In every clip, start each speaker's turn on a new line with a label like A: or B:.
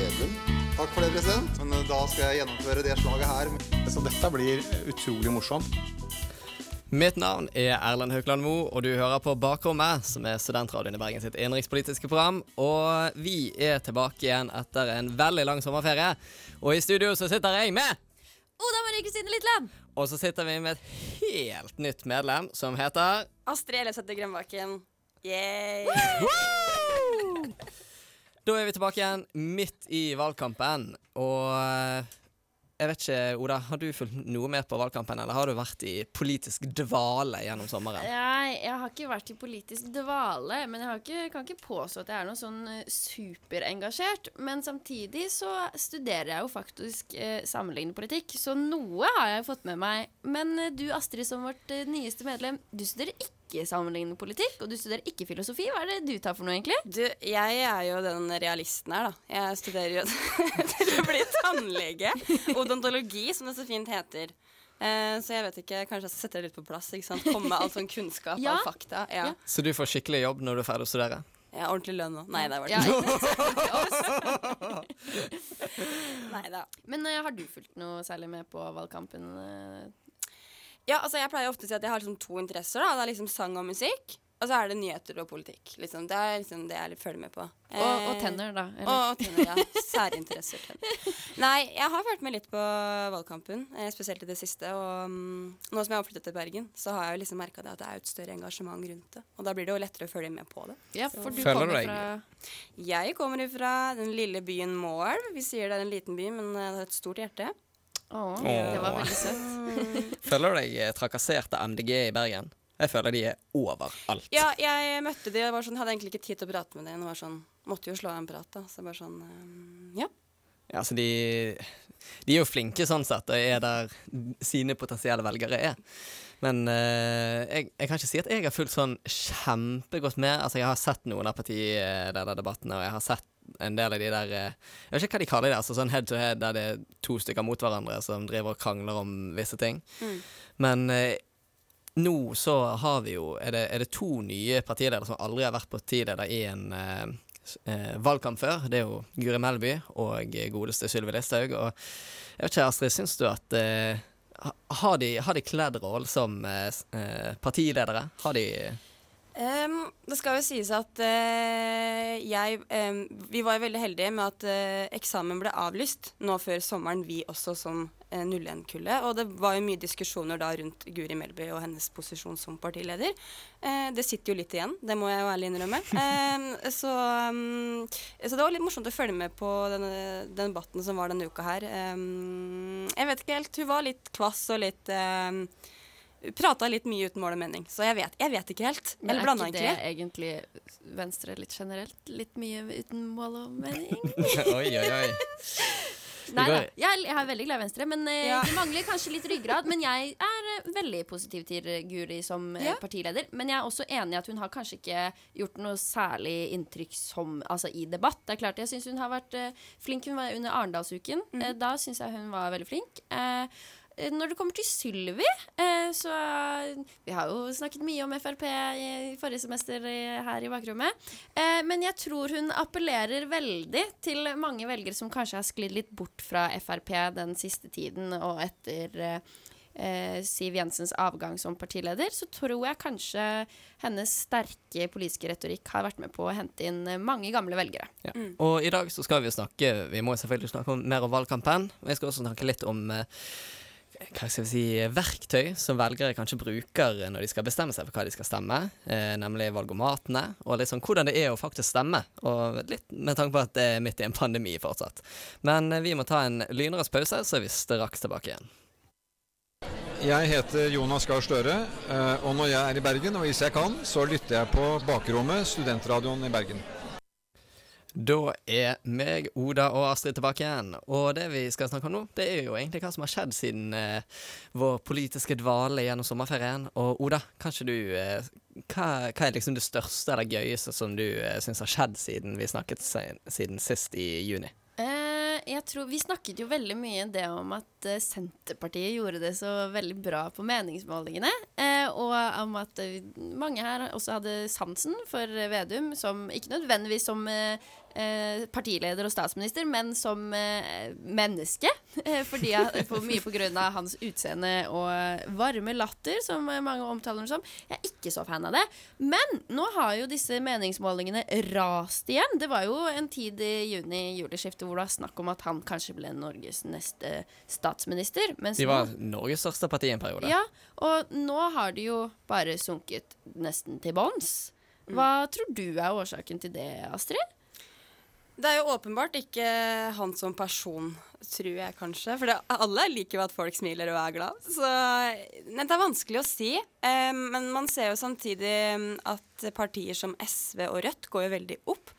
A: Vedum.
B: Takk for det, president. Men eh, da skal jeg gjennomføre det slaget her.
C: Så dette blir utrolig morsomt.
D: Mitt navn er Erlend Haukland Moe, og du hører på Bakrommet, som er studentradioen i Bergen sitt innenrikspolitiske program. Og vi er tilbake igjen etter en veldig lang sommerferie. Og i studio så sitter jeg med
E: Oda Marie Kristine Litland.
D: Og så sitter vi med et helt nytt medlem som heter
E: Astrid Ellefsæter Grønbakken. Yay.
D: Da er vi tilbake igjen midt i valgkampen. Og eh, jeg vet ikke, Oda, har du fulgt noe mer på valgkampen, eller har du vært i politisk dvale gjennom sommeren?
E: Nei, jeg har ikke vært i politisk dvale, men jeg ikke, kan ikke påstå at jeg er noe sånn eh, superengasjert. Men samtidig så studerer jeg jo faktisk eh, sammenlignende politikk, så noe har jeg fått med meg. Men eh, du Astrid, som vårt eh, nyeste medlem, du studerer ikke sammenlignende politikk, og du studerer ikke filosofi. Hva er det du tar for noe, egentlig?
F: Du, jeg er jo den realisten her, da. Jeg studerer jo til å bli tannlege. Odontologi, som det så fint heter. Eh, så jeg vet ikke, kanskje jeg skal sette det litt på plass. ikke sant? Komme med all sånn kunnskap
E: Ja.
F: og fakta. Ja.
E: Ja.
D: Så du får skikkelig jobb når du er ferdig å studere?
F: ja, Ordentlig lønn òg. Nei, det var det ikke. Nei da.
E: Men uh, har du fulgt noe særlig med på valgkampen? eh?
F: Ja, altså jeg pleier ofte å si at jeg har liksom to interesser. da Det er liksom sang og musikk. Og så er det nyheter og politikk. Liksom. Det er liksom det jeg følger med på.
E: Og, og
F: Eh,
E: tenner, da? eller?
F: Og, og tenner, ja. Særinteresser. tenner. Nei, jeg har fulgt med litt på valgkampen, eh, spesielt i det siste. Og um, nå som jeg har flyttet til Bergen, så har jeg jo liksom merka at det er et større engasjement rundt det. Og da blir det jo lettere å følge med på det.
E: Ja, for du
D: Føler
E: kommer fra
F: Jeg kommer fra den lille byen Moelv. Vi sier det er en liten by, men eh, det har et stort hjerte.
E: Å, det var veldig søtt.
D: Føler du deg eh, trakassert av MDG i Bergen? Jeg føler de er overalt.
F: Ja, jeg møtte de og var sånn, hadde egentlig ikke tid til å prate med dem. Sånn, måtte jo slå av en prat, da. Så bare sånn eh, Ja.
D: Ja, så de, de er jo flinke sånn sett, og er der sine potensielle velgere er. Men uh, jeg, jeg kan ikke si at jeg har fulgt sånn kjempegodt med. Altså, jeg har sett noen av partidebattene, og jeg har sett en del av de der eh, Jeg vet ikke hva de kaller det, altså sånn head to head der det er to stykker mot hverandre som driver og krangler om visse ting.
F: Mm.
D: Men uh, nå så har vi jo er det, er det to nye partiledere som aldri har vært partileder i en uh, eh, valgkamp før. Det er jo Guri Melby og godeste Sylvi Listhaug. Og jeg vet ikke, Astrid, syns du at eh, har, de, har de kledd rollen som eh, eh, partiledere? Har de
F: Um, det skal jo sies at uh, jeg um, Vi var jo veldig heldige med at uh, eksamen ble avlyst nå før sommeren, vi også som 01-kullet. Og det var jo mye diskusjoner da rundt Guri Melby og hennes posisjon som partileder. Eh, det sitter jo litt igjen, det må jeg jo ærlig innrømme. Ehm, så, ehm, så det var litt morsomt å følge med på denne, den debatten som var denne uka her. Ehm, jeg vet ikke helt, hun var litt kvass og litt Prata litt mye uten mål og mening, så jeg vet, jeg vet ikke helt.
E: Men
F: Eller
E: er ikke det egentlig Venstre litt generelt? Litt mye uten mål og mening?
D: Oi, oi, oi.
E: Nei da. Jeg, jeg er veldig glad i Venstre, men eh,
F: Ja.
E: det mangler kanskje litt ryggrad. Men jeg er eh, veldig positiv til Guri som eh,
F: Ja.
E: partileder. Men jeg er også enig i at hun har kanskje ikke gjort noe særlig inntrykk som, altså, i debatt. Det er klart, Jeg syns hun har vært eh, flink. Hun var under Arendalsuken.
F: Mm.
E: Eh, da syns jeg hun var veldig flink. Eh, når det kommer til Sylvi, eh, så Vi har jo snakket mye om Frp i forrige semester i- her i bakrommet. Eh, men jeg tror hun appellerer veldig til mange velgere som kanskje har sklidd litt bort fra Frp den siste tiden, og etter eh, eh, Siv Jensens avgang som partileder, så tror jeg kanskje hennes sterke politiske retorikk har vært med på å hente inn eh, mange gamle velgere.
D: Ja. Og i dag så skal vi snakke Vi må selvfølgelig snakke om, mer om valgkampen. Og jeg skal også snakke litt om eh, hva skal vi si, verktøy som velgere kanskje bruker når de skal bestemme seg for hva de skal stemme, eh, nemlig valgomatene, og litt sånn hvordan det er å faktisk stemme, og litt med tanke på at det er midt i en pandemi fortsatt. Men eh, vi må ta en lynrask pause, så er vi straks tilbake igjen.
G: Jeg heter Jonas Gahr Støre, eh, og når jeg er i Bergen, og hvis jeg kan, så lytter jeg på Bakrommet, studentradioen i Bergen.
D: Da er meg, Oda og Astrid tilbake igjen. Og det vi skal snakke om nå, det er jo egentlig hva som har skjedd siden eh, vår politiske dvale gjennom sommerferien. Og Oda, kanskje du eh, hva, hva er liksom det største eller gøyeste som du eh, syns har skjedd siden vi snakket siden sist i juni?
E: Eh, jeg tror Vi snakket jo veldig mye det om at eh, Senterpartiet gjorde det så veldig bra på meningsmålingene. Eh, og om at eh, mange her også hadde sansen for Vedum, som ikke nødvendigvis som eh, eh, partileder og statsminister, men som eh, menneske. Eh, fordi jeg, for mye på grunn av hans utseende og varme latter, som eh, mange omtaler ham som. Jeg er ikke så fan av det. Men nå har jo disse meningsmålingene rast igjen. Det var jo en tid i juni-juleskiftet hvor det var snakk om at han kanskje ble Norges neste statsminister.
D: De var
E: nå,
D: Norges største parti en periode.
E: ja, og nå har de jo bare sunket nesten til bånns. Hva tror du er årsaken til det, Astrid?
F: Det er jo åpenbart ikke han som person, tror jeg kanskje. For det, alle liker jo at folk smiler og er glad. Så nei, det er vanskelig å si. Eh, men man ser jo samtidig mm, at partier som SV og Rødt går jo veldig opp.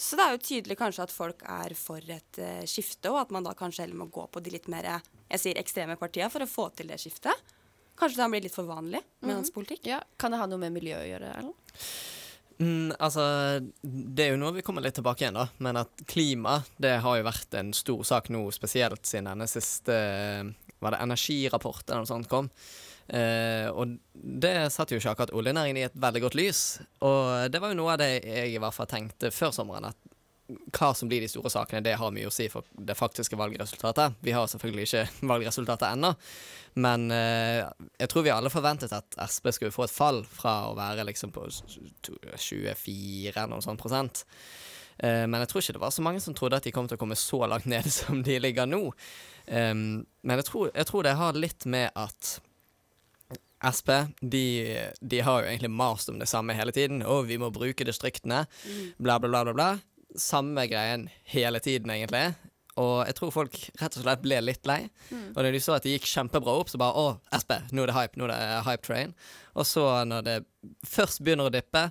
F: Så det er jo tydelig kanskje at folk er for et eh, skifte, og at man da kanskje heller må gå på de litt mer jeg sier ekstreme partiene for å få til det skiftet. Kanskje det blir litt for vanlig med hans politikk.
E: Ja, Kan det ha noe med miljø å gjøre? Erlend?
D: Mm, altså, det er jo noe vi kommer litt tilbake igjen, da. Men at klima, det har jo vært en stor sak nå, spesielt siden denne siste Var det energirapport eller noe sånt kom? Eh, og det satte jo ikke akkurat oljenæringen i et veldig godt lys. Og det var jo noe av det jeg i hvert fall tenkte før sommeren, at hva som blir de store sakene, det har mye å si for det faktiske valgresultatet. Vi har selvfølgelig ikke valgresultatet ennå, men eh, jeg tror vi alle forventet at Sp skulle få et fall fra å være liksom på 24 eller noe sånt prosent. Eh, men jeg tror ikke det var så mange som trodde at de kom til å komme så langt ned som de ligger nå. Um, men jeg tror, jeg tror det har litt med at Sp de, de har jo egentlig mast om det samme hele tiden. Å, vi må bruke distriktene. Bla, bla, bla, bla. bla. Samme greien hele tiden, egentlig. Og jeg tror folk rett og slett ble litt lei.
E: Mm.
D: Og når de så at det gikk kjempebra opp, så bare Å, Sp, nå er det hype. Nå er det hype train. Og så når det først begynner å dippe,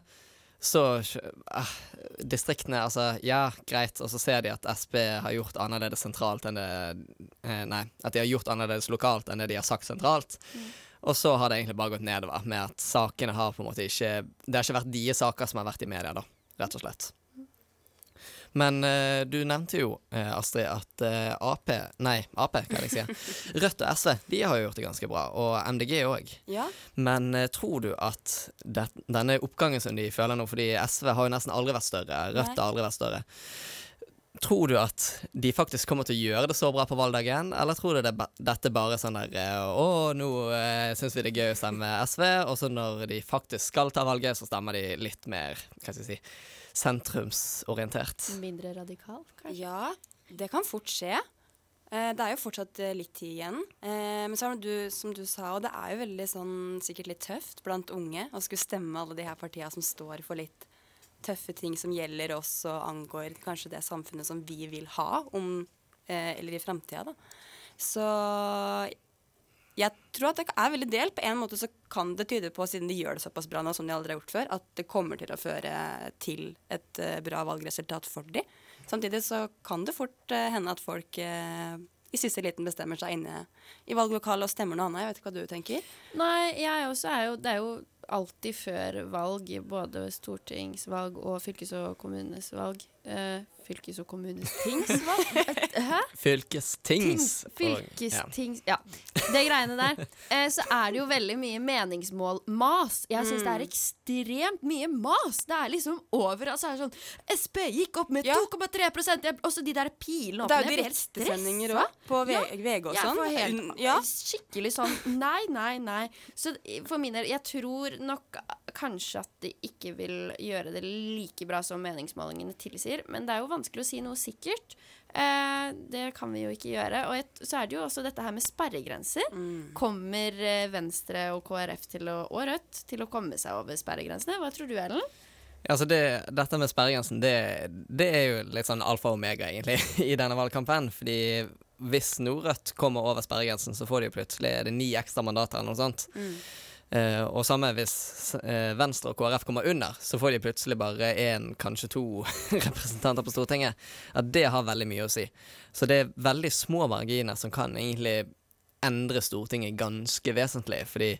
D: så uh, Distriktene, altså Ja, greit. Og så ser de at Sp har gjort annerledes sentralt enn det eh, Nei, at de har gjort annerledes lokalt enn det de har sagt sentralt. Og så har det egentlig bare gått nedover, med at sakene har på en måte ikke Det har ikke vært de saker som har vært i media, da, rett og slett. Men eh, du nevnte jo, eh, Astrid, at eh, Ap Nei, Ap, det jeg sier? Rødt og SV de har jo gjort det ganske bra, og MDG òg.
F: Ja.
D: Men eh, tror du at det, denne oppgangen som de føler nå, fordi SV har jo nesten aldri vært større, Rødt har aldri vært større Tror du at de faktisk kommer til å gjøre det så bra på valgdagen, eller tror du det, dette bare sånn der eh, Å, nå eh, syns vi det er gøy å stemme SV, og så når de faktisk skal ta valget, så stemmer de litt mer, hva skal jeg si, sentrumsorientert?
E: Mindre radikal, kanskje?
F: Ja, det kan fort skje. Eh, det er jo fortsatt eh, litt tid igjen. Eh, men så er det du, som du sa, og det er jo veldig sånn sikkert litt tøft blant unge å skulle stemme alle de her partiene som står for litt tøffe ting som gjelder oss og angår kanskje det samfunnet som vi vil ha om eller i framtida, da. Så jeg tror at det er veldig delt. På en måte så kan det tyde på, siden de gjør det såpass bra nå som de aldri har gjort før, at det kommer til å føre til et eh, bra valgresultat for de. Samtidig så kan det fort eh, hende at folk eh, i siste liten bestemmer seg inne i valglokalet og stemmer noe annet. Jeg vet ikke hva du tenker?
E: Nei, jeg også er jo Det er jo alltid før valg, både stortingsvalg og fylkes- og kommunesvalg. Eh, fylkes- og kommunestingsvalg? Hæ?
D: Fylkestings.
E: Fylkestings... Ja. Det greiene der. Uh, så er det jo veldig mye meningsmål-mas. Jeg syns det er ekstremt mye mas. Det er liksom over. Altså er det sånn SP gikk opp med 2,3 jeg- Og så de der pilene opp
F: Det er jo direktesendinger òg, på VG og sånn.
E: Ja, helt,
F: ja.
E: Skikkelig sånn Nei, nei, nei. Så for min del, jeg tror nok kanskje at de ikke vil gjøre det like bra som meningsmålingene tilsier. Men det er jo vanskelig å si noe sikkert. Eh, det kan vi jo ikke gjøre. Og et, så er det jo også dette her med sperregrenser. Kommer eh, Venstre og KrF til å, og Rødt til å komme seg over sperregrensene? Hva tror du, Ellen?
D: Altså det, dette med sperregrensen, det, det er jo litt sånn alfa og omega, egentlig, i denne valgkampen. Fordi hvis Nordrødt kommer over sperregrensen, så får de jo plutselig er det ni ekstra mandater eller noe sånt. Eh, og samme hvis eh, Venstre og KrF kommer under, så får de plutselig bare én, kanskje to representanter på Stortinget. At det har veldig mye å si. Så det er veldig små marginer som kan egentlig endre Stortinget ganske vesentlig. Fordi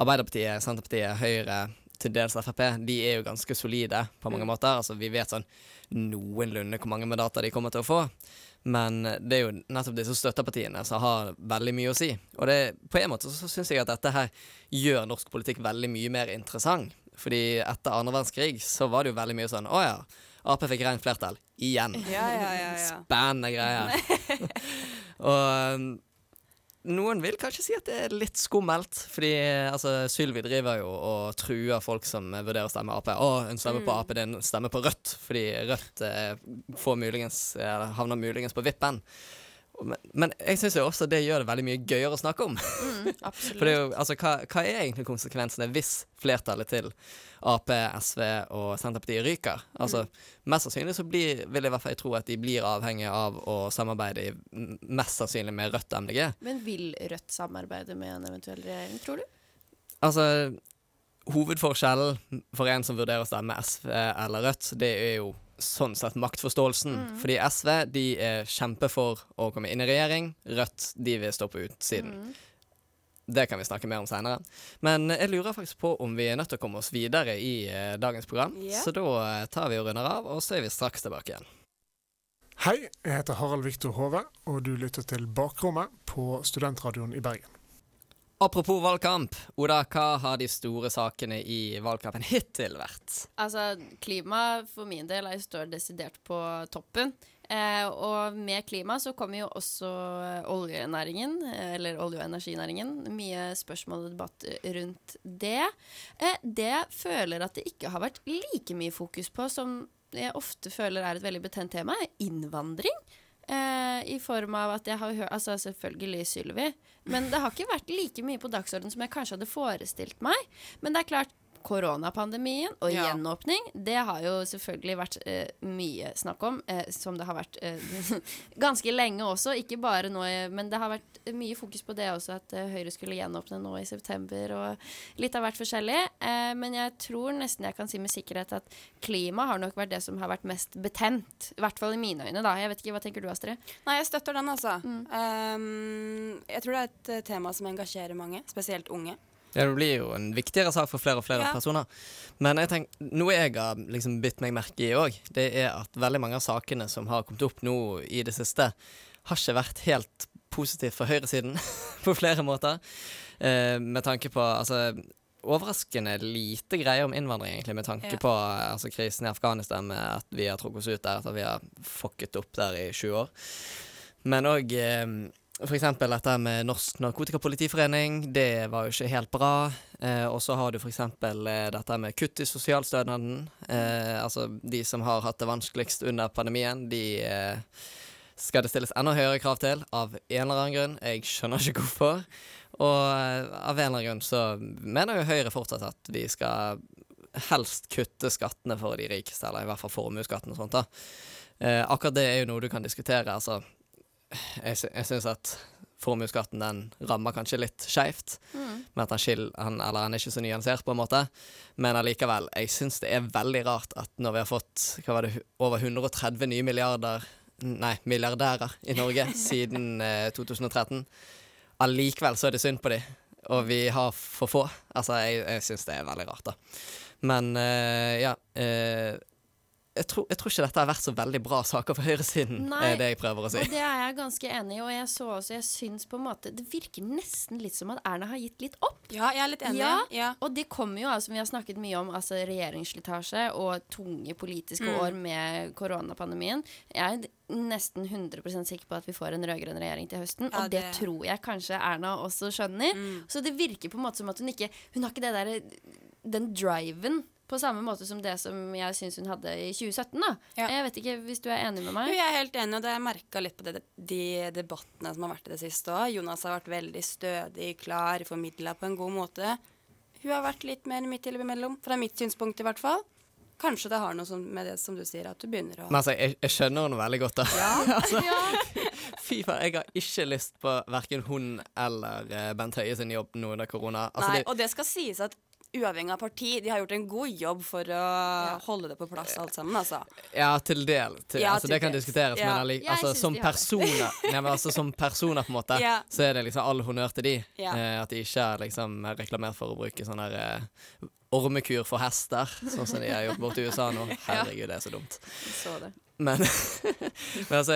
D: Arbeiderpartiet, Senterpartiet, Høyre, til dels Frp, de er jo ganske solide på mange måter. Altså Vi vet sånn noenlunde hvor mange mandater de kommer til å få. Men det er jo nettopp disse støttepartiene som har veldig mye å si. Og det, på en måte så syns jeg at dette her gjør norsk politikk veldig mye mer interessant. Fordi etter andre verdenskrig så var det jo veldig mye sånn Å ja, Ap fikk rent flertall. Igjen.
F: Ja, ja, ja, ja.
D: Spennende greier. og noen vil kanskje si at det er litt skummelt, fordi altså, Sylvi driver jo og truer folk som vurderer å stemme Ap. Å, hun stemmer
F: mm. på.
D: Ap, det er en stemme på Rødt, fordi Rødt eh, får muligens, havner muligens på vippen. Men, men jeg syns også det gjør det veldig mye gøyere å snakke om.
E: absolutt.
D: For det jo, altså, hva, hva er egentlig konsekvensene hvis flertallet til Ap, SV og Senterpartiet ryker? Altså, Mest sannsynlig så blir, vil jeg i hvert fall tro at de blir avhengige av å samarbeide i, mest sannsynlig med Rødt og MDG.
E: Men vil Rødt samarbeide med en eventuell regjering, tror du?
D: Altså, hovedforskjellen for en som vurderer å stemme SV eller Rødt, det er jo sånn sett maktforståelsen.
E: Mm.
D: Fordi SV de er kjempe for å komme inn i regjering. Rødt de vil stå på utsiden.
E: Mm.
D: Det kan vi snakke mer om seinere. Men jeg lurer faktisk på om vi er nødt til å komme oss videre i eh, dagens program.
H: Yeah.
D: Så da eh, tar vi og runder av, og så er vi straks tilbake igjen.
H: Hei, jeg heter Harald Viktor Hove, og du lytter til Bakrommet på Studentradioen i Bergen.
D: Apropos valgkamp, Oda, hva har de store sakene i valgkampen hittil vært?
E: Altså, klima for min del er, står desidert på toppen. Eh, og med klima så kommer jo også eh, oljenæringen, eh, eller olje- og energinæringen. Mye spørsmål og debatt rundt det. Eh, det føler at det ikke har vært like mye fokus på som jeg ofte føler er et veldig betent tema, innvandring. Eh, I form av at jeg har hørt Altså selvfølgelig Sylvi, men det har ikke vært like mye på dagsordenen som jeg kanskje hadde forestilt meg. Men det er klart, koronapandemien og
F: Ja.
E: gjenåpning, det har jo selvfølgelig vært eh, mye snakk om. Eh, som det har vært eh, ganske lenge også, ikke bare nå, men det har vært mye fokus på det også, at eh, Høyre skulle gjenåpne nå i september, og litt av hvert forskjellig. Eh, men jeg tror nesten jeg kan si med sikkerhet at klima har nok vært det som har vært mest betent. I hvert fall i mine øyne, da. Jeg vet ikke, Hva tenker du, Astrid?
F: Nei, jeg støtter den, altså. Um, jeg tror det er et eh, tema som engasjerer mange, spesielt unge.
D: Ja, Det blir jo en viktigere sak for flere og flere
F: Ja.
D: personer. Men jeg tenk, noe jeg har liksom bitt meg merke i òg, det er at veldig mange av sakene som har kommet opp nå i det siste, har ikke vært helt positivt for høyresiden på flere måter. Eh, med tanke på altså Overraskende lite greier om innvandring, egentlig, med tanke
F: Ja.
D: på altså, krisen i Afghanistan, med at vi har trukket oss ut der, at vi har fucket opp der i 20 år. Men òg eksempel dette med Norsk Narkotikapolitiforening, det var jo ikke helt bra. Eh, og så har du eksempel eh, dette med kutt i sosialstønaden. Eh, altså de som har hatt det vanskeligst under pandemien, de eh, skal det stilles enda høyere krav til, av en eller annen grunn. Jeg skjønner ikke hvorfor. Og eh, av en eller annen grunn så mener jo Høyre fortsatt at vi skal helst kutte skattene for de rikeste, eller i hvert fall formuesskatten og sånt. da. Eh, akkurat det er jo noe du kan diskutere. altså jeg, jeg syns at formuesskatten den rammer kanskje litt skeivt.
E: Mm.
D: Men at han, skil, han, eller han er ikke så nyansert, på en måte. Men allikevel, jeg syns det er veldig rart at når vi har fått det, over 130 nye milliarder Nei, milliardærer i Norge siden eh, 2013, allikevel så er det synd på dem. Og vi har for få. Altså, jeg, jeg syns det er veldig rart, da. Men eh, ja. eh, jeg tror, jeg tror ikke dette har vært så veldig bra saker for høyresiden,
E: Nei,
D: er det jeg prøver å si.
E: Og det er jeg ganske enig i, og jeg så også, jeg syns på en måte Det virker nesten litt som at Erna har gitt litt opp.
F: Ja, jeg er litt enig.
E: Ja,
F: Ja.
E: Og det kommer jo, altså, som vi har snakket mye om, altså regjeringsslitasje og tunge politiske
F: Mm.
E: år med koronapandemien. Jeg er nesten 100% sikker på at vi får en rød-grønn regjering til høsten,
F: Ja,
E: og det,
F: det-
E: tror jeg kanskje Erna også skjønner.
F: Mm.
E: Så det virker på en måte som at hun ikke Hun har ikke det der, den driven på samme måte som det som jeg syns hun hadde i 2017. da Jeg vet ikke hvis du er enig med meg?
F: Jo, jeg er helt enig, og det har jeg merka litt på det, de debattene som har vært i det siste òg. Jonas har vært veldig stødig, klar, formidla på en god måte. Hun har vært litt mer midt imellom, fra mitt synspunkt i hvert fall. Kanskje det har noe med det som du sier, at du begynner å
D: Men altså, jeg, jeg skjønner henne veldig godt, da.
F: Ja.
D: altså, fy faen, jeg har ikke lyst på verken hun eller eh, Bent Høie sin jobb nå under korona. Altså,
F: Nei,
D: det-
F: og det skal sies at uavhengig av parti, de har gjort en god jobb for å holde det på plass alt sammen, altså.
D: Ja, til del. Til,
F: Ja,
D: altså,
F: til
D: det kan
F: dels.
D: diskuteres,
F: Ja.
D: men
F: Jeg
D: altså, som personer Nei, men altså, Som personer, på en måte,
F: Ja.
D: så er det liksom all honnør til de.
F: Ja.
D: Eh, at de ikke er liksom reklamert for å bruke sånn der eh, ormekur for hester, sånn som de har gjort borti USA nå. Herregud, det er så dumt.
E: Så det.
D: Men, men altså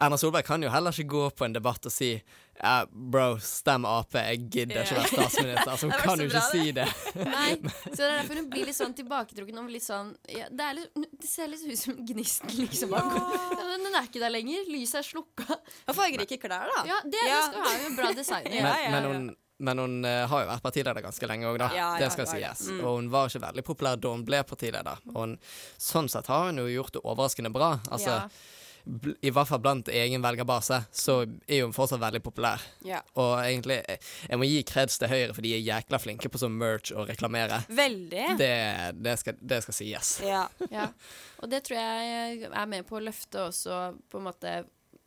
D: Erna Solberg kan jo heller ikke gå på en debatt og si ja, bro, stem Ap, jeg gidder ikke være statsminister. Altså, hun kan jo ikke si det.
E: Nei, så det er derfor hun blir litt sånn tilbaketrukken og litt sånn ja, det, er litt, det ser litt ut som gnisten liksom har. Ja, men Den er ikke der lenger. Lyset er slukka.
F: Og fargerike klær, da.
E: Ja, det,
F: Ja.
E: det skal ha jo bra design.
D: Men, men hun, men hun uh, har jo vært partileder ganske lenge òg, da.
E: Ja, ja,
D: det skal sies.
E: Mm.
D: Og hun var ikke veldig populær da hun ble partileder. Og hun, sånn sett har hun jo gjort det overraskende bra. Altså, I hvert fall blant egen velgerbase, så er hun fortsatt veldig populær.
F: Ja.
D: Og egentlig, eh, jeg må gi kreds til Høyre, for de er jækla flinke på sånn merch og reklamere.
F: Veldig.
D: Det, det, skal, det skal sies.
F: Ja.
E: Ja. Og det tror jeg er med på å løfte også på en måte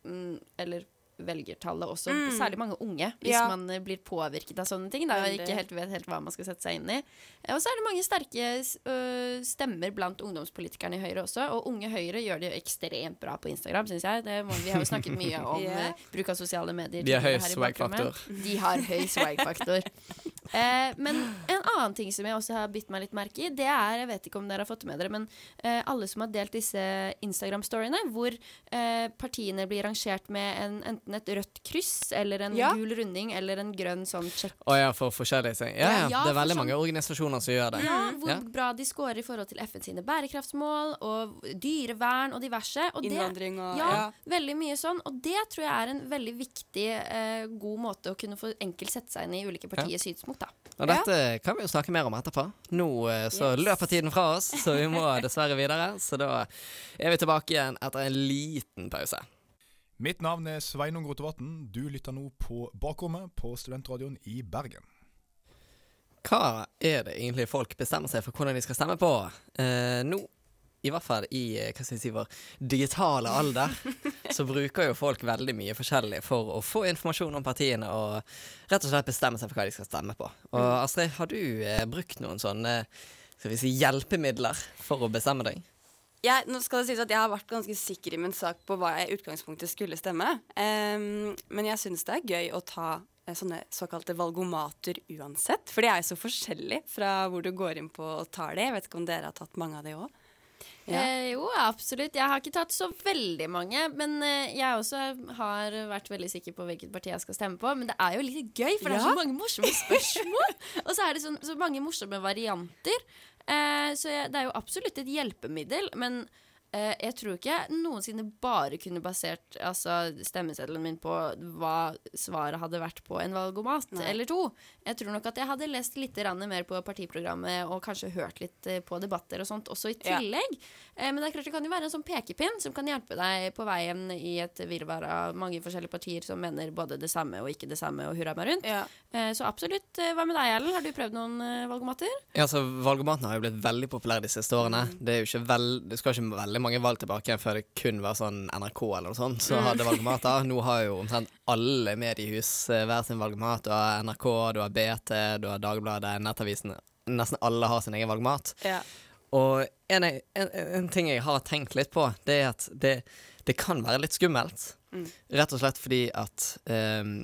E: mm, Eller velgertallet også.
F: Mm.
E: Særlig mange unge, hvis
F: Ja.
E: man eh, blir påvirket av sånne ting. Da, og ikke helt vet helt hva man skal sette seg inn i. Eh, Og så er det mange sterke øh, stemmer blant ungdomspolitikerne i Høyre også. Og Unge Høyre gjør det jo ekstremt bra på Instagram, syns jeg. Det må, vi har jo snakket mye om eh, bruk av sosiale medier.
D: De har høy swag-faktor.
E: De har høy swag-faktor. Eh, men en annen ting som jeg også har bitt meg litt merke i, det er Jeg vet ikke om dere har fått det med dere, men eh, alle som har delt disse Instagram-storyene, hvor eh, partiene blir rangert med en, enten et rødt kryss eller en
F: Ja.
E: gul runding eller en grønn sånn check.
D: Å ja, for forskjellige ting. Ja, ja.
E: Ja,
D: Det er veldig
E: sånn-
D: mange organisasjoner som gjør det.
E: Ja, hvor
D: Ja.
E: bra de scorer i forhold til FN sine bærekraftsmål og dyrevern og diverse. Og
F: Innvandring og-
E: ja,
F: ja.
E: veldig mye sånn. Og det tror jeg er en veldig viktig, eh, god måte å kunne få enkelt sette seg inn i ulike partiers synspunkt. Da.
D: Og dette kan vi jo snakke mer om etterpå. Nå eh, så
E: Yes.
D: løper tiden fra oss, så vi må dessverre videre. Så da er vi tilbake igjen etter en liten pause.
I: Mitt navn er Sveinung Rotevatn. Du lytter nå på Bakrommet på Studentradioen i Bergen.
D: Hva er det egentlig folk bestemmer seg for hvordan de skal stemme på? Eh, nå, i hvert fall i eh, hva skal jeg si, vår digitale alder, så bruker jo folk veldig mye forskjellig for å få informasjon om partiene og rett og slett bestemme seg for hva de skal stemme på. Og
F: Mm.
D: Astrid, har du eh, brukt noen sånne skal vi si, hjelpemidler for å bestemme deg?
F: Jeg, nå skal det sies at jeg har vært ganske sikker i min sak på hva jeg i utgangspunktet skulle stemme. Um, men jeg syns det er gøy å ta eh, sånne såkalte valgomater uansett. For de er jo så forskjellige fra hvor du går inn på og tar det. Jeg vet ikke om dere har tatt mange av de òg?
E: Eh, jo, absolutt. Jeg har ikke tatt så veldig mange. Men eh, jeg også har vært veldig sikker på hvilket parti jeg skal stemme på. Men det er jo litt gøy, for det er så mange morsomme spørsmål. Og så er det så, så mange morsomme varianter. Eh, så jeg, det er jo absolutt et hjelpemiddel. Men eh, jeg tror ikke jeg noensinne bare kunne basert altså, stemmeseddelen min på hva svaret hadde vært på en valgomat
F: Nei.
E: eller to. Jeg tror nok at jeg hadde lest litt mer på partiprogrammet og kanskje hørt litt eh, på debatter og sånt også i
F: Ja.
E: tillegg. Eh, men det er klart det kan jo være en sånn pekepinn som kan hjelpe deg på veien i et virvar av mange forskjellige partier som mener både det samme og ikke det samme og hurra meg rundt. Eh, så absolutt. Eh, Hva med deg, Erlend? Har du prøvd noen eh, valgomater?
D: Ja, altså Valgomatene har jo blitt veldig populære de siste årene. Det, er jo ikke vel, det skal ikke veldig mange valg tilbake igjen før det kun var sånn NRK eller noe sånt som
F: hadde
D: hadde da. Nå har jo omtrent alle mediehus eh, hver sin valgmat. Du har NRK, du har BT, du har Dagbladet, Nettavisen. Nesten alle har sin egen valgmat.
F: Ja.
D: Og en, en, en ting jeg har tenkt litt på, det er at det, det kan være litt skummelt.
F: Mm.
D: Rett og slett fordi at ehm,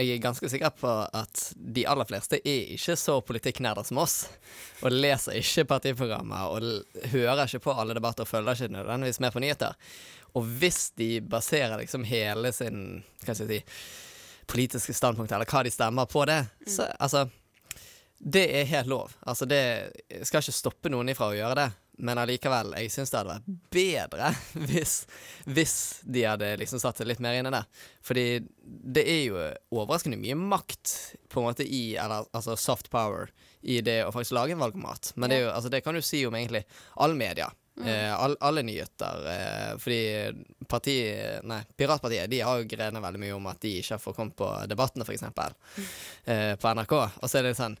D: jeg er ganske sikker på at de aller fleste er ikke så politikknerder som oss. Og leser ikke partiprogrammer og hører ikke på alle debatter og følger ikke nødvendigvis med på nyheter. Og hvis de baserer liksom hele sin hva skal jeg si, politiske standpunkt, eller hva de stemmer på det, så altså Det er helt lov. Altså det skal ikke stoppe noen ifra å gjøre det, men allikevel, jeg syns det hadde vært bedre hvis, hvis de hadde liksom satt seg litt mer inn i det. Fordi det er jo overraskende mye makt på en måte i Eller altså soft power i det å faktisk lage en valgomat. Men det, jo, altså, det kan du si om egentlig all media.
F: Mm.
D: Eh, all, alle nyheter. Eh, fordi parti, nei, Piratpartiet de har jo grenet veldig mye om at de ikke får kommet på Debattene, f.eks. Eh, på NRK. Og så er det sånn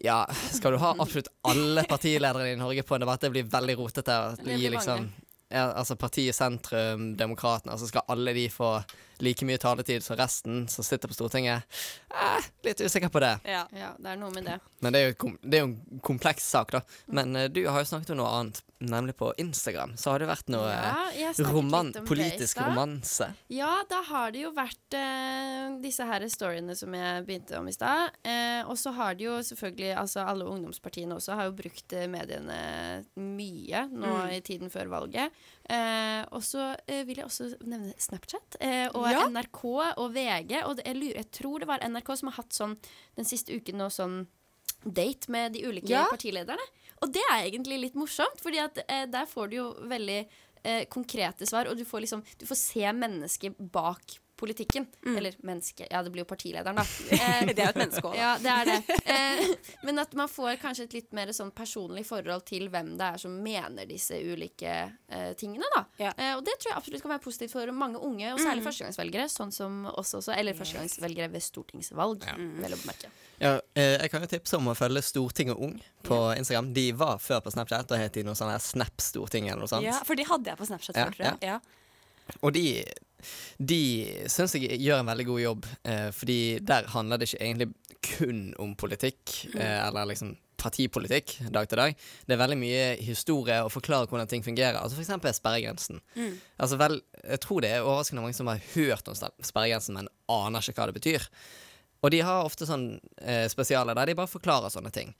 D: Ja, skal du ha absolutt alle partiledere i Norge på en debatt? Det blir veldig rotete. Gi
E: blir
D: liksom ja, altså partiet Sentrum, Demokratene, altså skal alle de få like mye taletid som resten som sitter på Stortinget? Eh, litt usikker på det.
E: Ja. det er noe med det.
D: Men det er jo, kom- det er jo en kompleks sak, da. Men uh, du har jo snakket om noe annet, nemlig på Instagram. Så har det vært noe
E: Ja,
D: eh, roman politisk
E: det
D: romanse.
E: Ja, da har det jo vært eh, disse her storyene som jeg begynte om i stad. Eh, og så har det jo selvfølgelig altså Alle ungdomspartiene også har jo brukt eh, mediene mye nå
F: Mm.
E: i tiden før valget. Eh, og så eh, vil jeg også nevne Snapchat eh, og
F: Ja.
E: NRK og VG. Og det, jeg, lurer, jeg tror det var NRK som har hatt sånn den siste uken nå sånn date med de ulike
F: Ja.
E: partilederne. Og det er egentlig litt morsomt, Fordi at eh, der får du jo veldig eh, konkrete svar, og du får liksom Du får se mennesket bak politikken. Eller menneske Ja, det blir jo partilederen, da. Eh,
F: Det er jo et menneske også, da.
E: Ja, det er det. Eh, men at man får kanskje et litt mer sånn personlig forhold til hvem det er som mener disse ulike eh, tingene, da. Eh, og det tror jeg absolutt kan være positivt for mange unge, og særlig
F: Mm.
E: førstegangsvelgere, sånn som oss også. Eller førstegangsvelgere ved stortingsvalg, vel å bemerke.
D: Ja, eh, jeg kan jo tipse om å følge Stortinget Ung på Instagram. De var før på Snapchat, da het de noe sånn Snap-Stortinget eller noe sånt.
F: Ja, for de hadde jeg på Snapchat
D: Ja,
F: før, tror jeg. Ja.
D: Og de, de syns jeg gjør en veldig god jobb, eh, fordi der handler det ikke egentlig kun om politikk,
F: Mm.
D: eh, eller liksom partipolitikk dag til dag. Det er veldig mye historie og forklare hvordan ting fungerer. Altså eksempel sperregrensen.
F: Mm.
D: Altså vel, Jeg tror det er overraskende mange som har hørt om sperregrensen, men aner ikke hva det betyr. Og de har ofte sånn eh, spesialer der de bare forklarer sånne ting.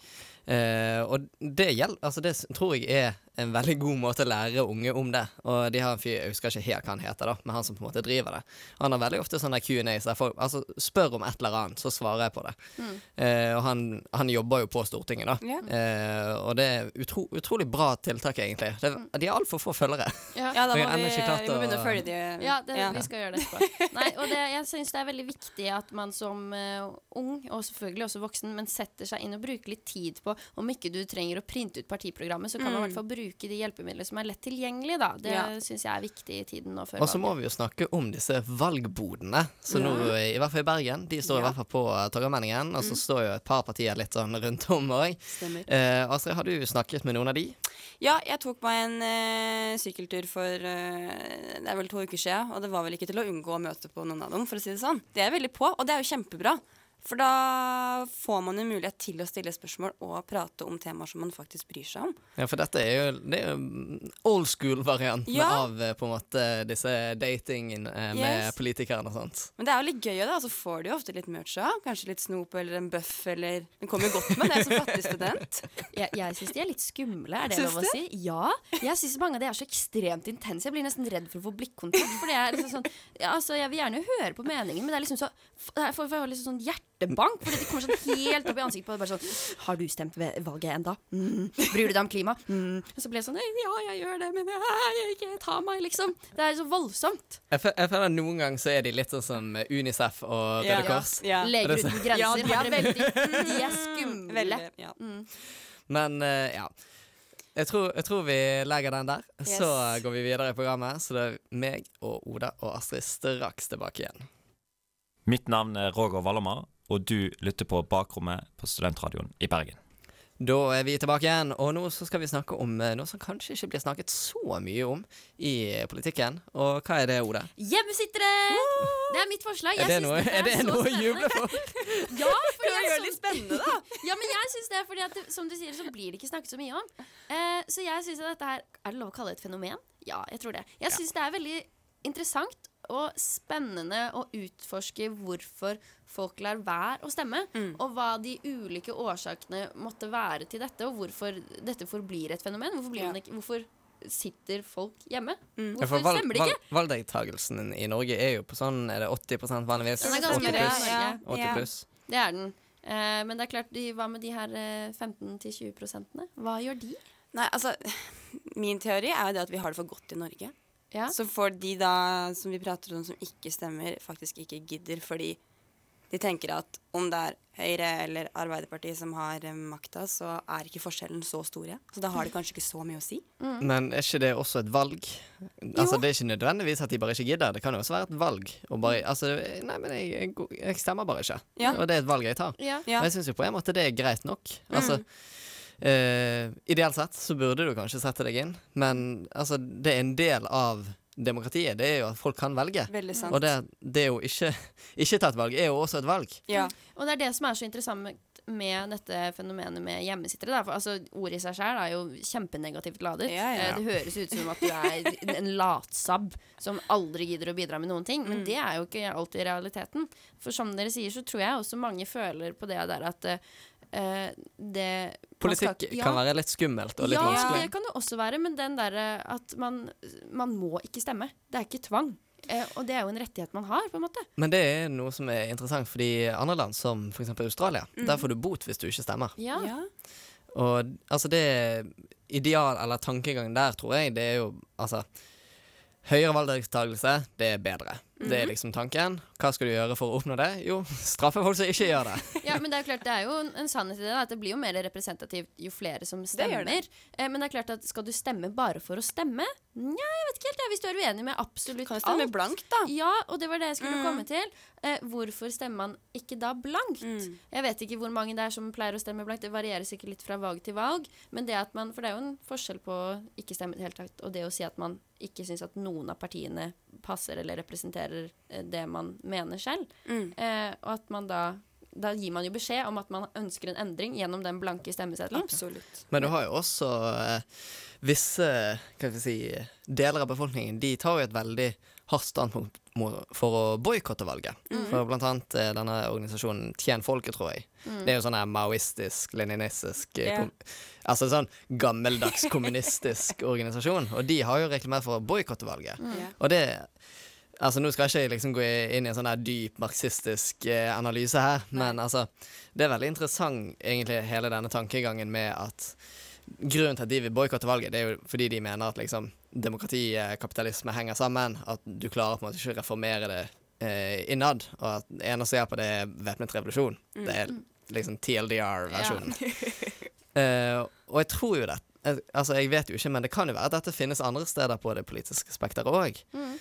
D: Eh, og det gjelder Altså det tror jeg er en veldig god måte å lære unge om det. Og de har en fyr, jeg husker ikke helt hva han heter, da, men han som på en måte driver det. Han har veldig ofte sånne Q&As der folk altså, spør om et eller annet, så svarer jeg på det.
F: Mm.
D: Uh, og han, han jobber jo på Stortinget, da.
F: Yeah.
D: Uh, og det er utro, utrolig bra tiltak, egentlig. Det, de har altfor få følgere.
E: Ja.
F: Ja, da må vi, vi må begynne å følge de
E: Ja, det,
F: Ja.
E: vi skal gjøre det etterpå. Nei, og det, jeg syns det er veldig viktig at man som eh, ung, og selvfølgelig også voksen, men setter seg inn og bruker litt tid på Om ikke du trenger å printe ut partiprogrammet, så kan man i
F: Mm.
E: hvert fall bruke de hjelpemidlene som er lett tilgjengelige, da. Det
F: Ja.
E: syns jeg er viktig i tiden nå før
D: Og så må vi jo snakke om disse valgbodene. Så nå, i hvert fall i Bergen, de står i hvert fall på uh, Torgallmenningen. Og så står jo et par partier litt sånn rundt om òg.
F: Stemmer.
D: Eh, Astrid, har du snakket med noen av de?
F: Ja, jeg tok meg en eh, sykkeltur for eh, det er vel to uker siden, og det var vel ikke til å unngå å møte på noen av dem, for å si det sånn. Det er veldig på, og det er jo kjempebra. For da får man jo mulighet til å stille spørsmål og prate om temaer som man faktisk bryr seg om.
D: Ja, for dette er jo, det er jo old school-varianten
F: Ja.
D: av eh, på en måte disse datingene eh, med
F: Yes.
D: politikerne og sånt.
F: Men det er jo litt gøy, da. Så får du jo ofte litt merch òg. Kanskje litt snop eller en bøff eller Den kommer jo godt med det som fattig student.
E: Jeg, jeg syns de er litt skumle, er det
F: Syns
E: lov å si? Ja. Jeg syns mange av de er så ekstremt intense. Jeg blir nesten redd for å få blikkontakt. For det er liksom sånn ja, altså, Jeg vil gjerne høre på meningen, men det er liksom så Jeg får, får liksom sånn hjertebank. Fordi de kommer sånn helt opp i ansiktet på deg. Bare sånn Har du stemt ved valget enda? Mm. Bryr du deg om klima? Mm. Og så blir jeg sånn Ja, jeg gjør det, men jeg, ikke ta meg, liksom. Det er så voldsomt.
D: Jeg, jeg føler at Noen ganger så er de litt sånn som Unicef og Røde Kors.
E: Leger
D: Er Leger
E: uten grenser.
F: Ja, de er veldig-
E: de? Er skumle.
F: Veldig, ja.
E: Mm.
D: Men eh, ja. Jeg tror, jeg tror vi legger den der. Så går vi videre i programmet. Så det er meg og Oda og Astrid straks tilbake igjen.
J: Mitt navn er Roger Vallermar, og du lytter på Bakrommet på Studentradioen i Bergen.
D: Da er vi tilbake igjen, og nå så skal vi snakke om eh, noe som kanskje ikke blir snakket så mye om i politikken. Og hva er det, ordet?
E: Hjemmesittere! Det er mitt forslag.
D: Er det noe,
E: det
D: er det noe å juble for?
E: Ja, for jeg
F: gjør det
E: så-
F: litt spennende, da.
E: Ja, men jeg syns det, fordi at det, som du sier, så blir det ikke snakket så mye om. Eh, så jeg synes at dette her Er det lov å kalle det et fenomen? Ja, jeg tror det. Jeg synes det er veldig interessant og spennende å utforske hvorfor folk lar være å stemme,
F: Mm.
E: og hva de ulike årsakene måtte være til dette, og hvorfor dette forblir et fenomen. Hvorfor, blir
F: Ja.
E: man ikke, hvorfor sitter folk hjemme?
F: Mm.
D: Ja,
E: Hvorfor
D: valg,
E: stemmer de
D: valg,
E: ikke?
D: valgdeltakelsen i Norge er jo på sånn Er det 80 vanligvis?
E: Den er ganske
D: 80 pluss.
E: ja.
D: 80 pluss.
E: Det er den. Eh, men det er klart, de, hva med de her eh, 15-20 prosentene? Hva gjør de?
F: Nei, altså Min teori er jo det at vi har det for godt i Norge.
E: Ja.
F: Så får de da som vi prater om som ikke stemmer, faktisk ikke gidder fordi de tenker at om det er Høyre eller Arbeiderpartiet som har eh, makta, så er ikke forskjellen så store. Så da har det kanskje ikke så mye å si.
D: Men er ikke det også et valg? Altså Det er ikke nødvendigvis at de bare ikke gidder. Det kan jo også være et valg. Og bare, altså, nei, men jeg, jeg, jeg stemmer bare ikke.
F: Ja.
D: Og det er et valg jeg tar.
E: Ja.
F: Ja.
D: Og jeg syns jo på en måte det er greit nok. Altså eh, Ideelt sett så burde du kanskje sette deg inn, men altså, det er en del av demokratiet. Det er jo at folk kan velge.
F: Veldig sant.
D: Og det, det er jo ikke Ikke ta et valg er jo også et valg.
E: Og det er det som er så interessant med, dette fenomenet med hjemmesittere. Da. For altså, Ordet i seg sjøl er jo kjempenegativt ladet.
F: Ja, ja.
E: Eh, Det høres ut som at du er en latsabb som aldri gidder å bidra med noen ting. Men
F: Mm.
E: det er jo ikke alltid realiteten. For som dere sier, så tror jeg også mange føler på det der at eh, det Politikk skal
D: Politikk kan være litt skummelt og litt
E: ja,
D: vanskelig.
E: det kan det også være, men den derre at man, man må ikke stemme. Det er ikke tvang. Eh, og det er jo en rettighet man har, på en måte.
D: Men det er noe som er interessant, fordi andre land, som f.eks. Australia,
E: mm.
D: der får du bot hvis du ikke stemmer.
E: Ja.
D: Og altså det ideal, eller tankegangen der, tror jeg, det er jo altså Høyere valgdeltakelse, det er bedre. Det er
E: Mhm.
D: liksom tanken. Hva skal du gjøre for å oppnå det? Jo, straffe folk som ikke gjør det.
E: Ja, men det er jo klart, det er jo en, sannhet i det. At det blir jo mer representativt jo flere som stemmer.
F: det.
E: Eh, men det er klart at skal du stemme bare for å stemme? Nja, jeg vet ikke helt. Ja, Hvis du er uenig med absolutt
F: Kan du stemme
E: alt.
F: blankt, da?
E: Ja, og det var det jeg skulle
F: Mm.
E: komme til. Eh, hvorfor stemmer man ikke da blankt?
F: Mm.
E: Jeg vet ikke hvor mange det er som pleier å stemme blankt. Det varierer sikkert litt fra valg til valg. Men det at man, For det er jo en forskjell på å ikke stemme i det hele tatt, og det å si at man ikke syns at noen av partiene passer eller representerer eh, det man mener selv.
F: Mm.
E: Eh, og at man da da gir man jo beskjed om at man ønsker en endring gjennom den blanke stemmeseddelen.
F: Absolutt.
D: Men du har jo også eh, visse si, deler av befolkningen De tar jo et veldig hardt standpunkt for å boikotte valget.
E: Mhm.
D: For blant annet eh, denne organisasjonen Tjen folket, tror jeg.
E: Mm.
D: Det er jo sånn maoistisk, leninistisk yeah. Altså sånn gammeldags kommunistisk organisasjon. Og de har jo reklamert for å boikotte valget.
E: Mhm.
D: Og det Altså Nå skal ikke jeg liksom gå inn i en sånn der dyp marxistisk eh, analyse her, men altså Det er veldig interessant egentlig hele denne tankegangen med at Grunnen til at de vil boikotte valget, det er jo fordi de mener at liksom demokrati og kapitalisme henger sammen. At du klarer på en måte ikke å reformere det eh, innad. Og at eneste som på det er væpnet revolusjon.
F: Mm.
D: Det er liksom TLDR-versjonen. Eh, og jeg tror jo det. Altså, jeg vet jo ikke, men det kan jo være at dette finnes andre steder på det politiske spekteret òg.
E: Mm.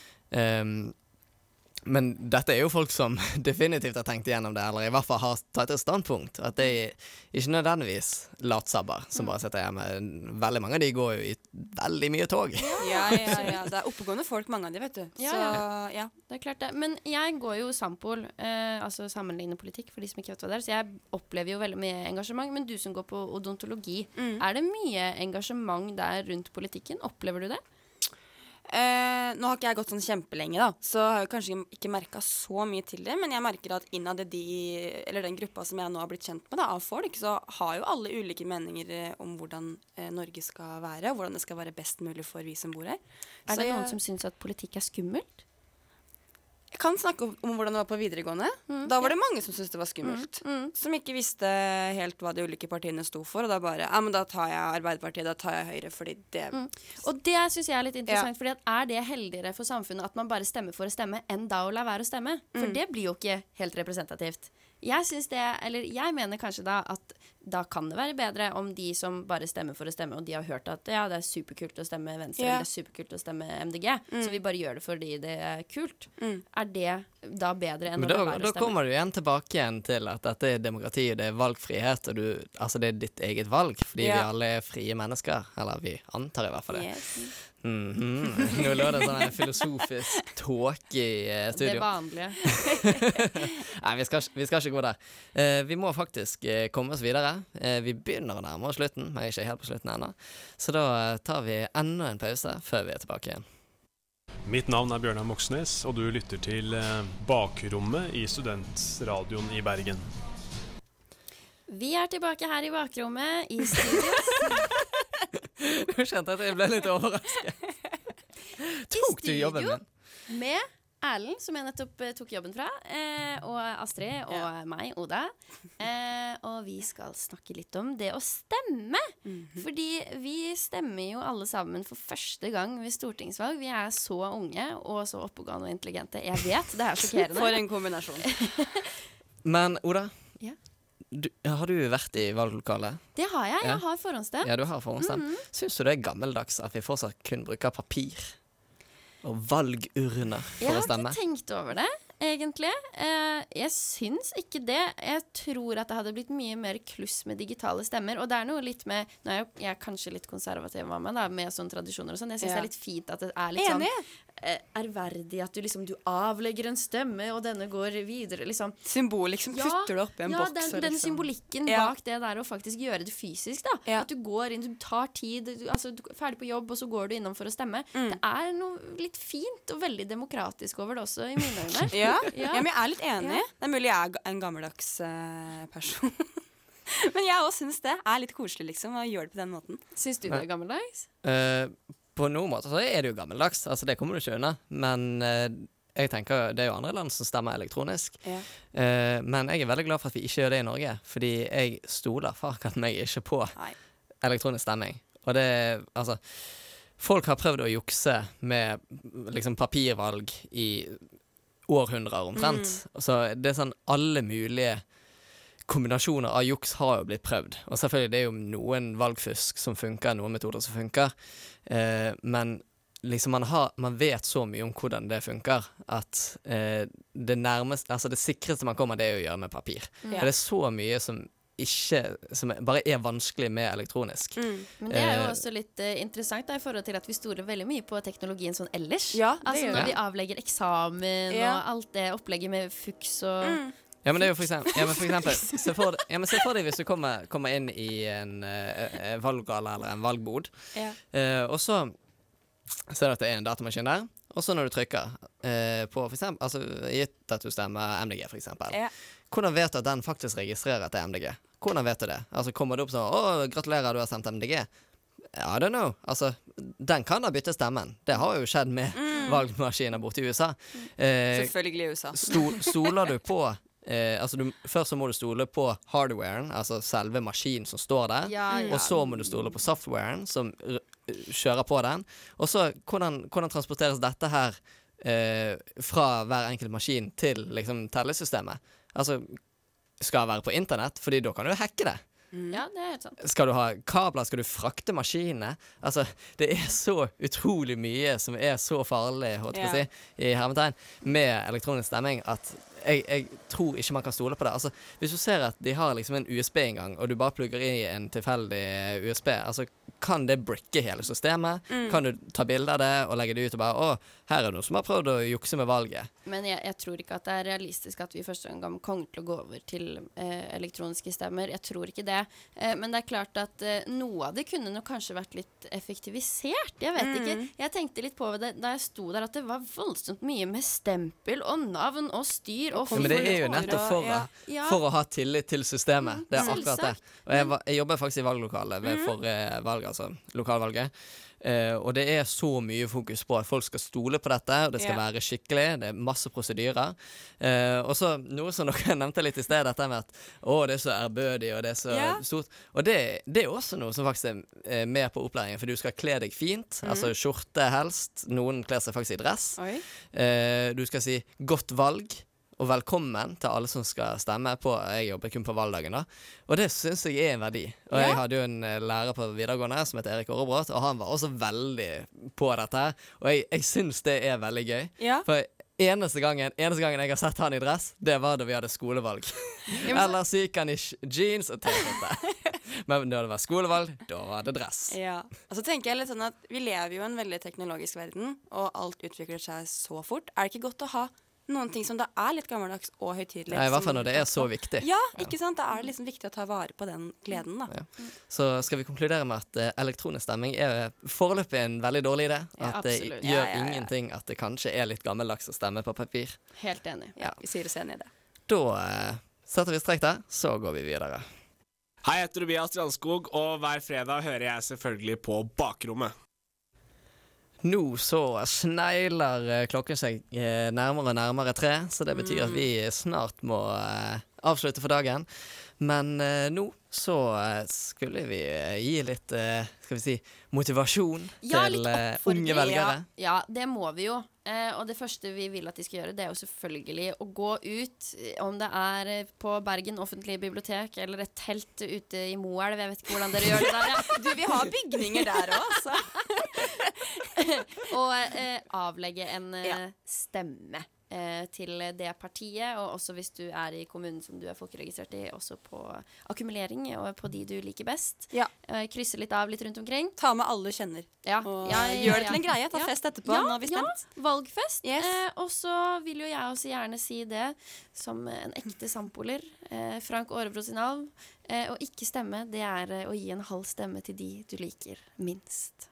D: Men dette er jo folk som definitivt har tenkt igjennom det, eller i hvert fall har tatt et standpunkt. At det er ikke nødvendigvis latsabber som bare sitter hjemme. Veldig mange av de går jo i veldig mye tog.
F: Ja, ja, ja. Det er oppegående folk, mange av de, vet du.
E: Ja,
F: Så
E: ja.
F: ja.
E: Det er klart det. Men jeg går jo Sampol, eh, altså sammenlignende politikk, for de som ikke vet hva det er. Så jeg opplever jo veldig mye engasjement. Men du som går på odontologi,
F: Mm.
E: er det mye engasjement der rundt politikken? Opplever du det?
F: Eh, nå har ikke jeg gått sånn kjempelenge, da, så har jeg kanskje ikke merka så mye til det. Men jeg merker at innad i de, eller den gruppa som jeg nå har blitt kjent med, da, av folk, så har jo alle ulike meninger eh, om hvordan eh, Norge skal være, og hvordan det skal være best mulig for vi som bor her.
E: Er
F: Så
E: det noen
F: jeg-
E: som syns at politikk er skummelt?
F: Jeg kan snakke om, om hvordan det var på videregående. da var det mange som syntes det var skummelt. Som ikke visste helt hva de ulike partiene sto for. Og da bare Ja, men da tar jeg Arbeiderpartiet, da tar jeg Høyre, fordi det
E: Og det syns jeg er litt interessant, fordi for er det heldigere for samfunnet at man bare stemmer for å stemme, enn da å la være å stemme? For
F: Mm.
E: det blir jo ikke helt representativt. Jeg synes det, eller jeg mener kanskje da at da kan det være bedre om de som bare stemmer for å stemme, og de har hørt at ja, det er superkult å stemme Venstre,
F: Ja.
E: eller det er superkult å stemme MDG,
F: Mm.
E: så vi bare gjør det fordi det er kult. Er det da bedre enn
D: da,
E: å være å stemme?
D: Da kommer du igjen tilbake igjen til at dette er demokrati, og det er valgfrihet, og du, altså det er ditt eget valg, fordi vi alle er frie mennesker. Eller vi antar i hvert fall det.
E: Yes.
D: Mhm. Nå lå det sånn filosofisk tåke i studio.
E: Det vanlige.
D: Nei, vi skal, vi skal ikke gå der. Uh, vi må faktisk uh, komme oss videre. Eh, vi begynner å nærme oss slutten, men ikke helt på slutten ennå. Så da eh, tar vi enda en pause før vi er tilbake igjen.
K: Mitt navn er Bjørnar Moxnes, og du lytter til eh, Bakrommet i Studentradioen i Bergen.
E: Vi er tilbake her i bakrommet i studio.
D: Nå kjente jeg at jeg ble litt overrasket. Tok du jobben min?
E: Med Erlend, som jeg nettopp eh, tok jobben fra, eh, og Astrid og meg, Oda. Eh, og vi skal snakke litt om det å stemme.
F: Mhm.
E: Fordi vi stemmer jo alle sammen for første gang ved stortingsvalg. Vi er så unge og så oppegående og intelligente. Jeg vet, det er sjokkerende.
F: For en kombinasjon.
D: Men Oda,
E: Ja.
D: du, har du vært i valglokalet?
E: Det har jeg. Jeg har forhåndsstemt.
D: Ja, du har forhåndsstemt.
E: Mhm.
D: Syns du det er gammeldags at vi fortsatt kun bruker papir og valgurner
E: Jeg
D: for å
E: har ikke tenkt over det. egentlig. Eh, jeg syns ikke det. Jeg tror at det hadde blitt mye mer kluss med digitale stemmer. Og det er noe litt med Nå er jeg, jeg er kanskje litt konservativ av da, med sånne tradisjoner og sånn. Jeg syns
F: Ja.
E: det er litt fint at det er litt
F: Enig.
E: sånn eh, ærverdig at du liksom Du avlegger en stemme, og denne går videre, liksom.
F: Symbol, liksom. Putter det oppi en
E: ja,
F: boks.
E: Den, den
F: liksom-
E: symbolikken
F: Ja.
E: bak det der å faktisk gjøre det fysisk, da. At du går inn, du tar tid, du, altså du er ferdig på jobb, og så går du innom for å stemme.
F: Mm.
E: Det er noe litt fint og veldig demokratisk over det også, i mine øyne.
F: Ja, ja. men jeg er litt enig. Det er mulig jeg er en gammeldags uh, person. men jeg òg syns det er litt koselig, liksom, å gjøre det på den måten.
E: Syns du det er gammeldags?
D: Eh, på noen måter så er det jo gammeldags, altså det kommer du ikke unna. Men eh, jeg tenker det er jo andre land som stemmer elektronisk.
F: Ja.
D: Eh, men jeg er veldig glad for at vi ikke gjør det i Norge, fordi jeg stoler farkan meg ikke på elektronisk stemming. Og det Altså, folk har prøvd å jukse med liksom papirvalg i århundrer omtrent. Så det er sånn alle mulige kombinasjoner av juks har jo blitt prøvd. Og selvfølgelig det er jo noen valgfusk som funker, noen metoder som funker. Eh, men liksom man, har, man vet så mye om hvordan det funker, at eh, det nærmeste Altså det sikreste man kommer, det er å gjøre med papir.
E: Ja.
D: For det er så mye som ikke Som bare er vanskelig med elektronisk.
E: Men det er jo
D: Eh,
E: også litt uh, interessant da, i forhold til at vi stoler veldig mye på teknologien sånn ellers.
F: Ja, det
E: altså
F: gjør
E: når
D: vi.
E: avlegger eksamen
F: Ja.
E: og alt det opplegget med fuks og
D: Ja, men det er jo for eksempel, ja, men for eksempel se, for, ja, men se for deg hvis du kommer, kommer inn i en uh, valggale eller en valgbod,
F: Ja.
D: uh, og så ser du at det er en datamaskin der, og så når du trykker eh, på for eksempel, altså gitt at du stemmer MDG for eksempel,
F: Ja.
D: hvordan vet du at den faktisk registrerer at det er MDG? Hvordan vet du det? Altså Kommer det opp sånn 'Å, gratulerer, du har stemt MDG'? I don't know. Altså, den kan da bytte stemmen. Det har jo skjedd med valgmaskiner borte i USA. Eh,
F: Selvfølgelig i USA.
D: Sto, stoler du på eh, altså du, Først så må du stole på hardwaren, altså selve maskinen som står der.
E: Ja, ja.
D: Og så må du stole på softwaren som r kjører på den. Og så hvordan, hvordan transporteres dette her eh, fra hver enkelt maskin til liksom tellesystemet? Altså skal være på internett, Fordi da kan du hacke det.
E: Ja, det er helt sant.
D: Skal du ha kabler? Skal du frakte maskinene? Altså, det er så utrolig mye som er så farlig, holdt jeg på å si, i hermetegn, med elektronisk stemming at jeg, jeg tror ikke man kan stole på det. Altså, hvis du ser at de har liksom en USB-inngang, og du bare plugger i en tilfeldig USB, altså kan det bricke hele systemet?
E: Mm.
D: Kan du ta bilde av det og legge det ut og bare Å, her er det noen som har prøvd å jukse med valget.
E: Men jeg, jeg tror ikke at det er realistisk at vi første gang kommer til å gå over til eh, elektroniske stemmer. Jeg tror ikke det. Eh, men det er klart at eh, noe av det kunne nok kanskje vært litt effektivisert. Jeg vet ikke.
F: Mm.
E: Jeg tenkte litt på det da jeg sto der, at det var voldsomt mye med stempel og navn og styr og
D: men det er jo nettopp for,
E: Ja.
D: å,
E: Ja.
D: for å ha tillit til systemet. Det er akkurat det. Og jeg, jeg jobber faktisk i valglokalet ved
E: Mhm.
D: forrige valg, altså lokalvalget. Eh, og det er så mye fokus på at folk skal stole på dette, og det skal
F: yeah.
D: være skikkelig. Det er masse prosedyrer. Eh, og så noe som dere nevnte litt i sted, dette med at å, det er så ærbødig, og det er så
F: yeah.
D: stort. Og det, det er også noe som faktisk er med på opplæringen, for du skal kle deg fint.
F: Mm.
D: Altså skjorte helst. Noen kler seg faktisk i dress. Eh, du skal si 'godt valg' og 'velkommen' til alle som skal stemme på Jeg jobber kun på valgdagen, da. Og det syns jeg er en verdi. Og
F: Ja.
D: jeg hadde jo en eh, lærer på videregående som het Erik Aarebrot, og han var også veldig på dette her. Og jeg, jeg syns det er veldig gøy.
F: Ja.
D: For eneste gangen, eneste gangen jeg har sett han i dress, det var da vi hadde skolevalg. Ellers gikk han i jeans og T-skjorte. Men når det var skolevalg, da var det dress.
F: Ja. Og så tenker jeg litt sånn at Vi lever jo i en veldig teknologisk verden, og alt utvikler seg så fort. Er det ikke godt å ha noen ting som da er litt gammeldags og høytidelig?
D: I hvert fall når det er så viktig.
F: Ja, ikke sant? Da er det liksom viktig å ta vare på den gleden, da.
D: Så skal vi konkludere med at eh, elektronisk stemming er foreløpig en veldig dårlig idé.
F: Ja,
D: at det
F: absolutt.
D: gjør
F: Ja, ja, ja.
D: ingenting at det kanskje er litt gammeldags å stemme på papir.
E: Helt enig.
F: Ja, vi sier oss enig i det.
D: Da eh, setter vi strek der, så går vi videre.
L: Hei, jeg heter Tobias Strandskog, og hver fredag hører jeg selvfølgelig på Bakrommet.
D: Nå så snegler eh, klokken seg eh, nærmere og nærmere tre, så det betyr at vi snart må eh, avslutte for dagen. Men nå så skulle vi gi litt, skal vi si, motivasjon
E: Ja,
D: til unge velgere.
E: Ja, ja, det må vi jo. Eh, og det første vi vil at de skal gjøre, det er jo selvfølgelig å gå ut, eh, om det er eh, på Bergen offentlige bibliotek eller et telt ute i Moelv. Jeg vet ikke hvordan dere gjør det der. Ja.
F: Du, vi har bygninger der òg, altså.
E: og eh, avlegge en ja. stemme. Eh, til det partiet, og også hvis du er i kommunen som du er folkeregistrert i, også på akkumulering og på de du liker best.
F: Ja.
E: Eh, krysse litt av litt rundt omkring.
F: Ta med alle du kjenner.
E: Ja.
F: Og
E: Ja,
F: gjør det til en greie. Ta fest etterpå.
E: Ja,
F: Nå har vi stemt.
E: Ja, valgfest.
F: Yes.
E: Eh, og så vil jo jeg også gjerne si det som en ekte sampoler. Eh, Frank Aarebro sin alv. Eh, å ikke stemme, det er eh, å gi en halv stemme til de du liker minst.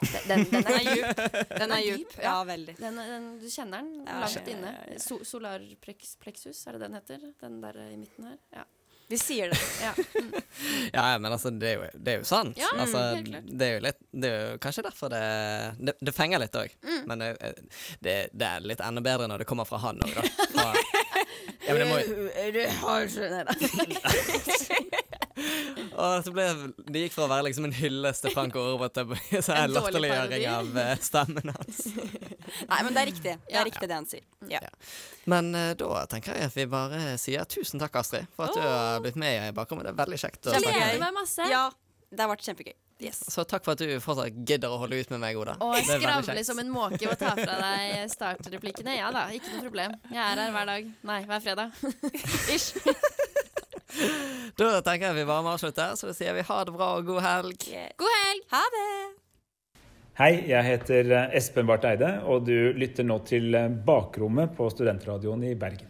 E: Den, den, den er djup.
F: Den er djup, ja, veldig.
E: Den, den, du kjenner den
F: Ja,
E: langt inne. So, solarplexus, er det den heter? Den der i midten her. Ja.
F: Vi sier det.
E: Ja. Mm.
D: Ja, men altså, det er jo, det er jo sant.
E: Ja,
D: altså,
E: helt klart.
D: det er jo litt Det er jo kanskje derfor det Det, det fenger litt òg.
E: Mm.
D: Men det, det, det er litt enda bedre når det kommer fra han òg, da. Fra, ja, men det må
E: Du har
D: og så ble, Det gikk fra å være liksom en hyllest til Frank Aarebot til så
E: En
D: latterliggjøring av eh, stemmen hans.
F: Nei, men det er riktig. Det er riktig det han sier. Ja.
D: Men eh, da tenker jeg at vi bare sier tusen takk, Astrid, for at du har blitt med i bakrommet. Det er veldig kjekt å snakke med deg.
E: meg masse.
F: Ja, det har vært kjempegøy. Yes.
D: Så takk for at du fortsatt gidder å holde ut med meg, Oda.
E: Og skravle som en måke og ta fra deg startreplikkene. Ja da, ikke noe problem. Jeg er her hver dag. Nei, hver fredag. Ish.
D: Da tenker jeg vi bare må avslutte, så da sier vi ha det bra og god helg.
E: God helg!
F: Ha det!
M: Hei, jeg heter eh, Espen Barth Eide, og du lytter nå til eh, Bakrommet på Studentradioen i Bergen.